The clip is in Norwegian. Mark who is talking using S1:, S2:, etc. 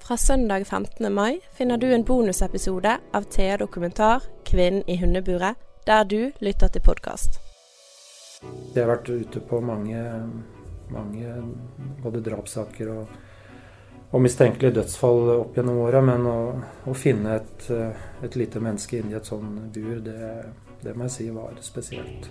S1: Fra søndag 15. mai finner du en bonusepisode av Thea Dokumentar 'Kvinnen i hundeburet', der du lytter til podkast.
S2: Jeg har vært ute på mange, mange både drapssaker og, og mistenkelige dødsfall opp gjennom åra, men å, å finne et, et, lite menneske inni et sånn bur, det, det må jeg si var spesielt.